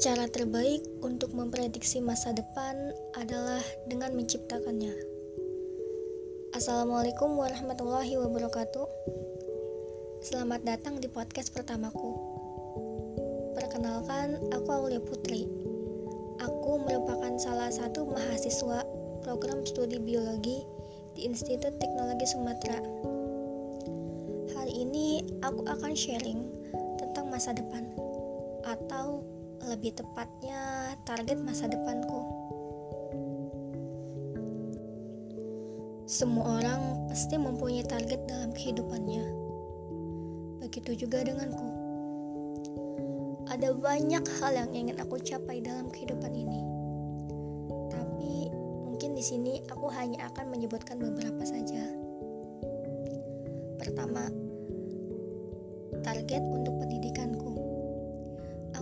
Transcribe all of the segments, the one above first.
Cara terbaik untuk memprediksi masa depan adalah dengan menciptakannya. Assalamualaikum warahmatullahi wabarakatuh. Selamat datang di podcast pertamaku. Perkenalkan, aku Aulia Putri. Aku merupakan salah satu mahasiswa program studi biologi di Institut Teknologi Sumatera. Hari ini aku akan sharing tentang masa depan atau lebih tepatnya target masa depanku. Semua orang pasti mempunyai target dalam kehidupannya. Begitu juga denganku. Ada banyak hal yang ingin aku capai dalam kehidupan ini. Tapi mungkin di sini aku hanya akan menyebutkan beberapa saja. Pertama, target untuk pendidikanku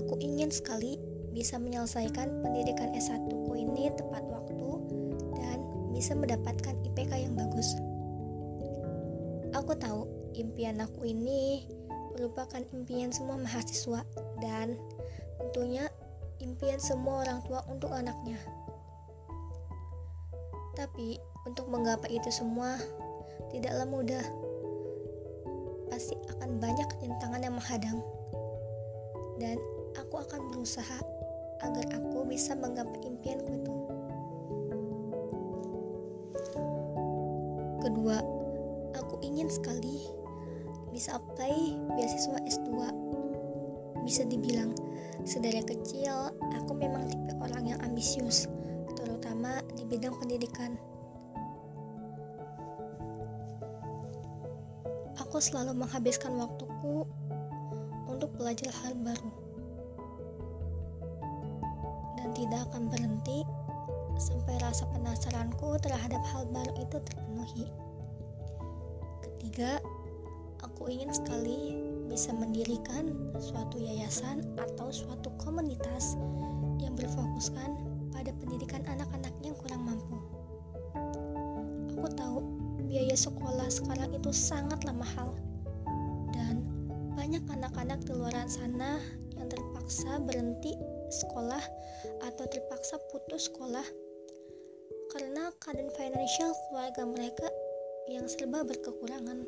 Aku ingin sekali bisa menyelesaikan pendidikan S1 ku ini tepat waktu dan bisa mendapatkan IPK yang bagus. Aku tahu impian aku ini merupakan impian semua mahasiswa dan tentunya impian semua orang tua untuk anaknya. Tapi untuk menggapai itu semua tidaklah mudah. Pasti akan banyak rintangan yang menghadang. Dan aku akan berusaha agar aku bisa menggapai impianku itu. Kedua, aku ingin sekali bisa apply beasiswa S2. Bisa dibilang, sedari kecil aku memang tipe orang yang ambisius, terutama di bidang pendidikan. Aku selalu menghabiskan waktuku untuk belajar hal baru tidak akan berhenti sampai rasa penasaranku terhadap hal baru itu terpenuhi. Ketiga, aku ingin sekali bisa mendirikan suatu yayasan atau suatu komunitas yang berfokuskan pada pendidikan anak-anak yang kurang mampu. Aku tahu biaya sekolah sekarang itu sangatlah mahal dan banyak anak-anak di luar sana yang terpaksa berhenti sekolah atau terpaksa putus sekolah karena keadaan financial keluarga mereka yang serba berkekurangan.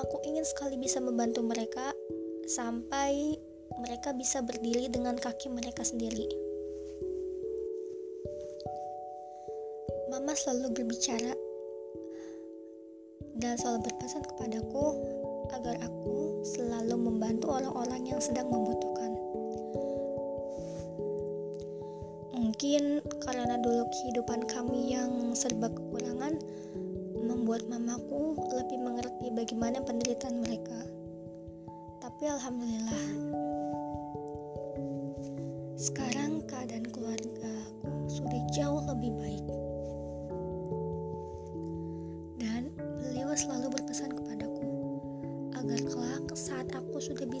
Aku ingin sekali bisa membantu mereka sampai mereka bisa berdiri dengan kaki mereka sendiri. Mama selalu berbicara dan selalu berpesan kepadaku agar aku selalu membantu orang-orang yang sedang membutuhkan. Mungkin karena dulu kehidupan kami yang serba kekurangan membuat mamaku lebih mengerti bagaimana penderitaan mereka. Tapi alhamdulillah sekarang keadaan keluargaku sudah jauh lebih baik.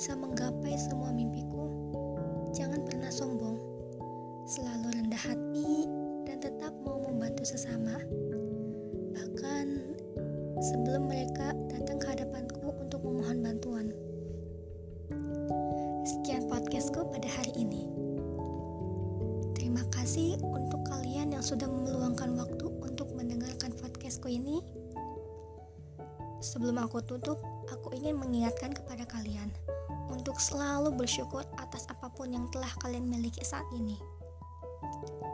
Bisa menggapai semua mimpiku, jangan pernah sombong selalu rendah hati dan tetap mau membantu sesama. Bahkan sebelum mereka datang ke hadapanku untuk memohon bantuan. Sekian podcastku pada hari ini. Terima kasih untuk kalian yang sudah meluangkan waktu untuk mendengarkan podcastku ini. Sebelum aku tutup, aku ingin mengingatkan kepada kalian untuk selalu bersyukur atas apa pun yang telah kalian miliki saat ini.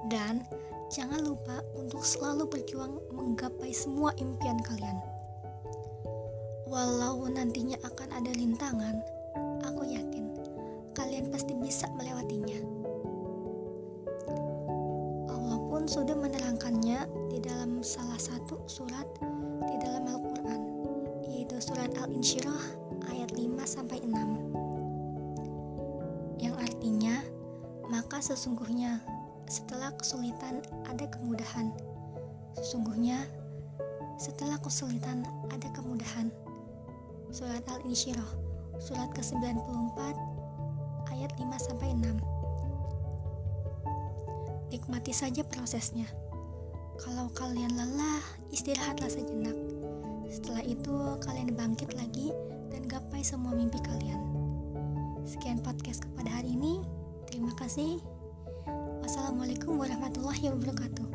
Dan jangan lupa untuk selalu berjuang menggapai semua impian kalian. Walau nantinya akan ada rintangan, aku yakin kalian pasti bisa melewatinya. Allah pun sudah menerangkannya di dalam salah satu surat di dalam Al-Quran, yaitu surat Al-Insyirah ayat 5 maka sesungguhnya setelah kesulitan ada kemudahan. Sesungguhnya, setelah kesulitan ada kemudahan. Surat Al-Insyirah, surat ke-94, ayat 5-6. Nikmati saja prosesnya. Kalau kalian lelah, istirahatlah sejenak. Setelah itu, kalian bangkit lagi dan gapai semua mimpi kalian. Sekian podcast kepada kasih. Wassalamualaikum warahmatullahi wabarakatuh.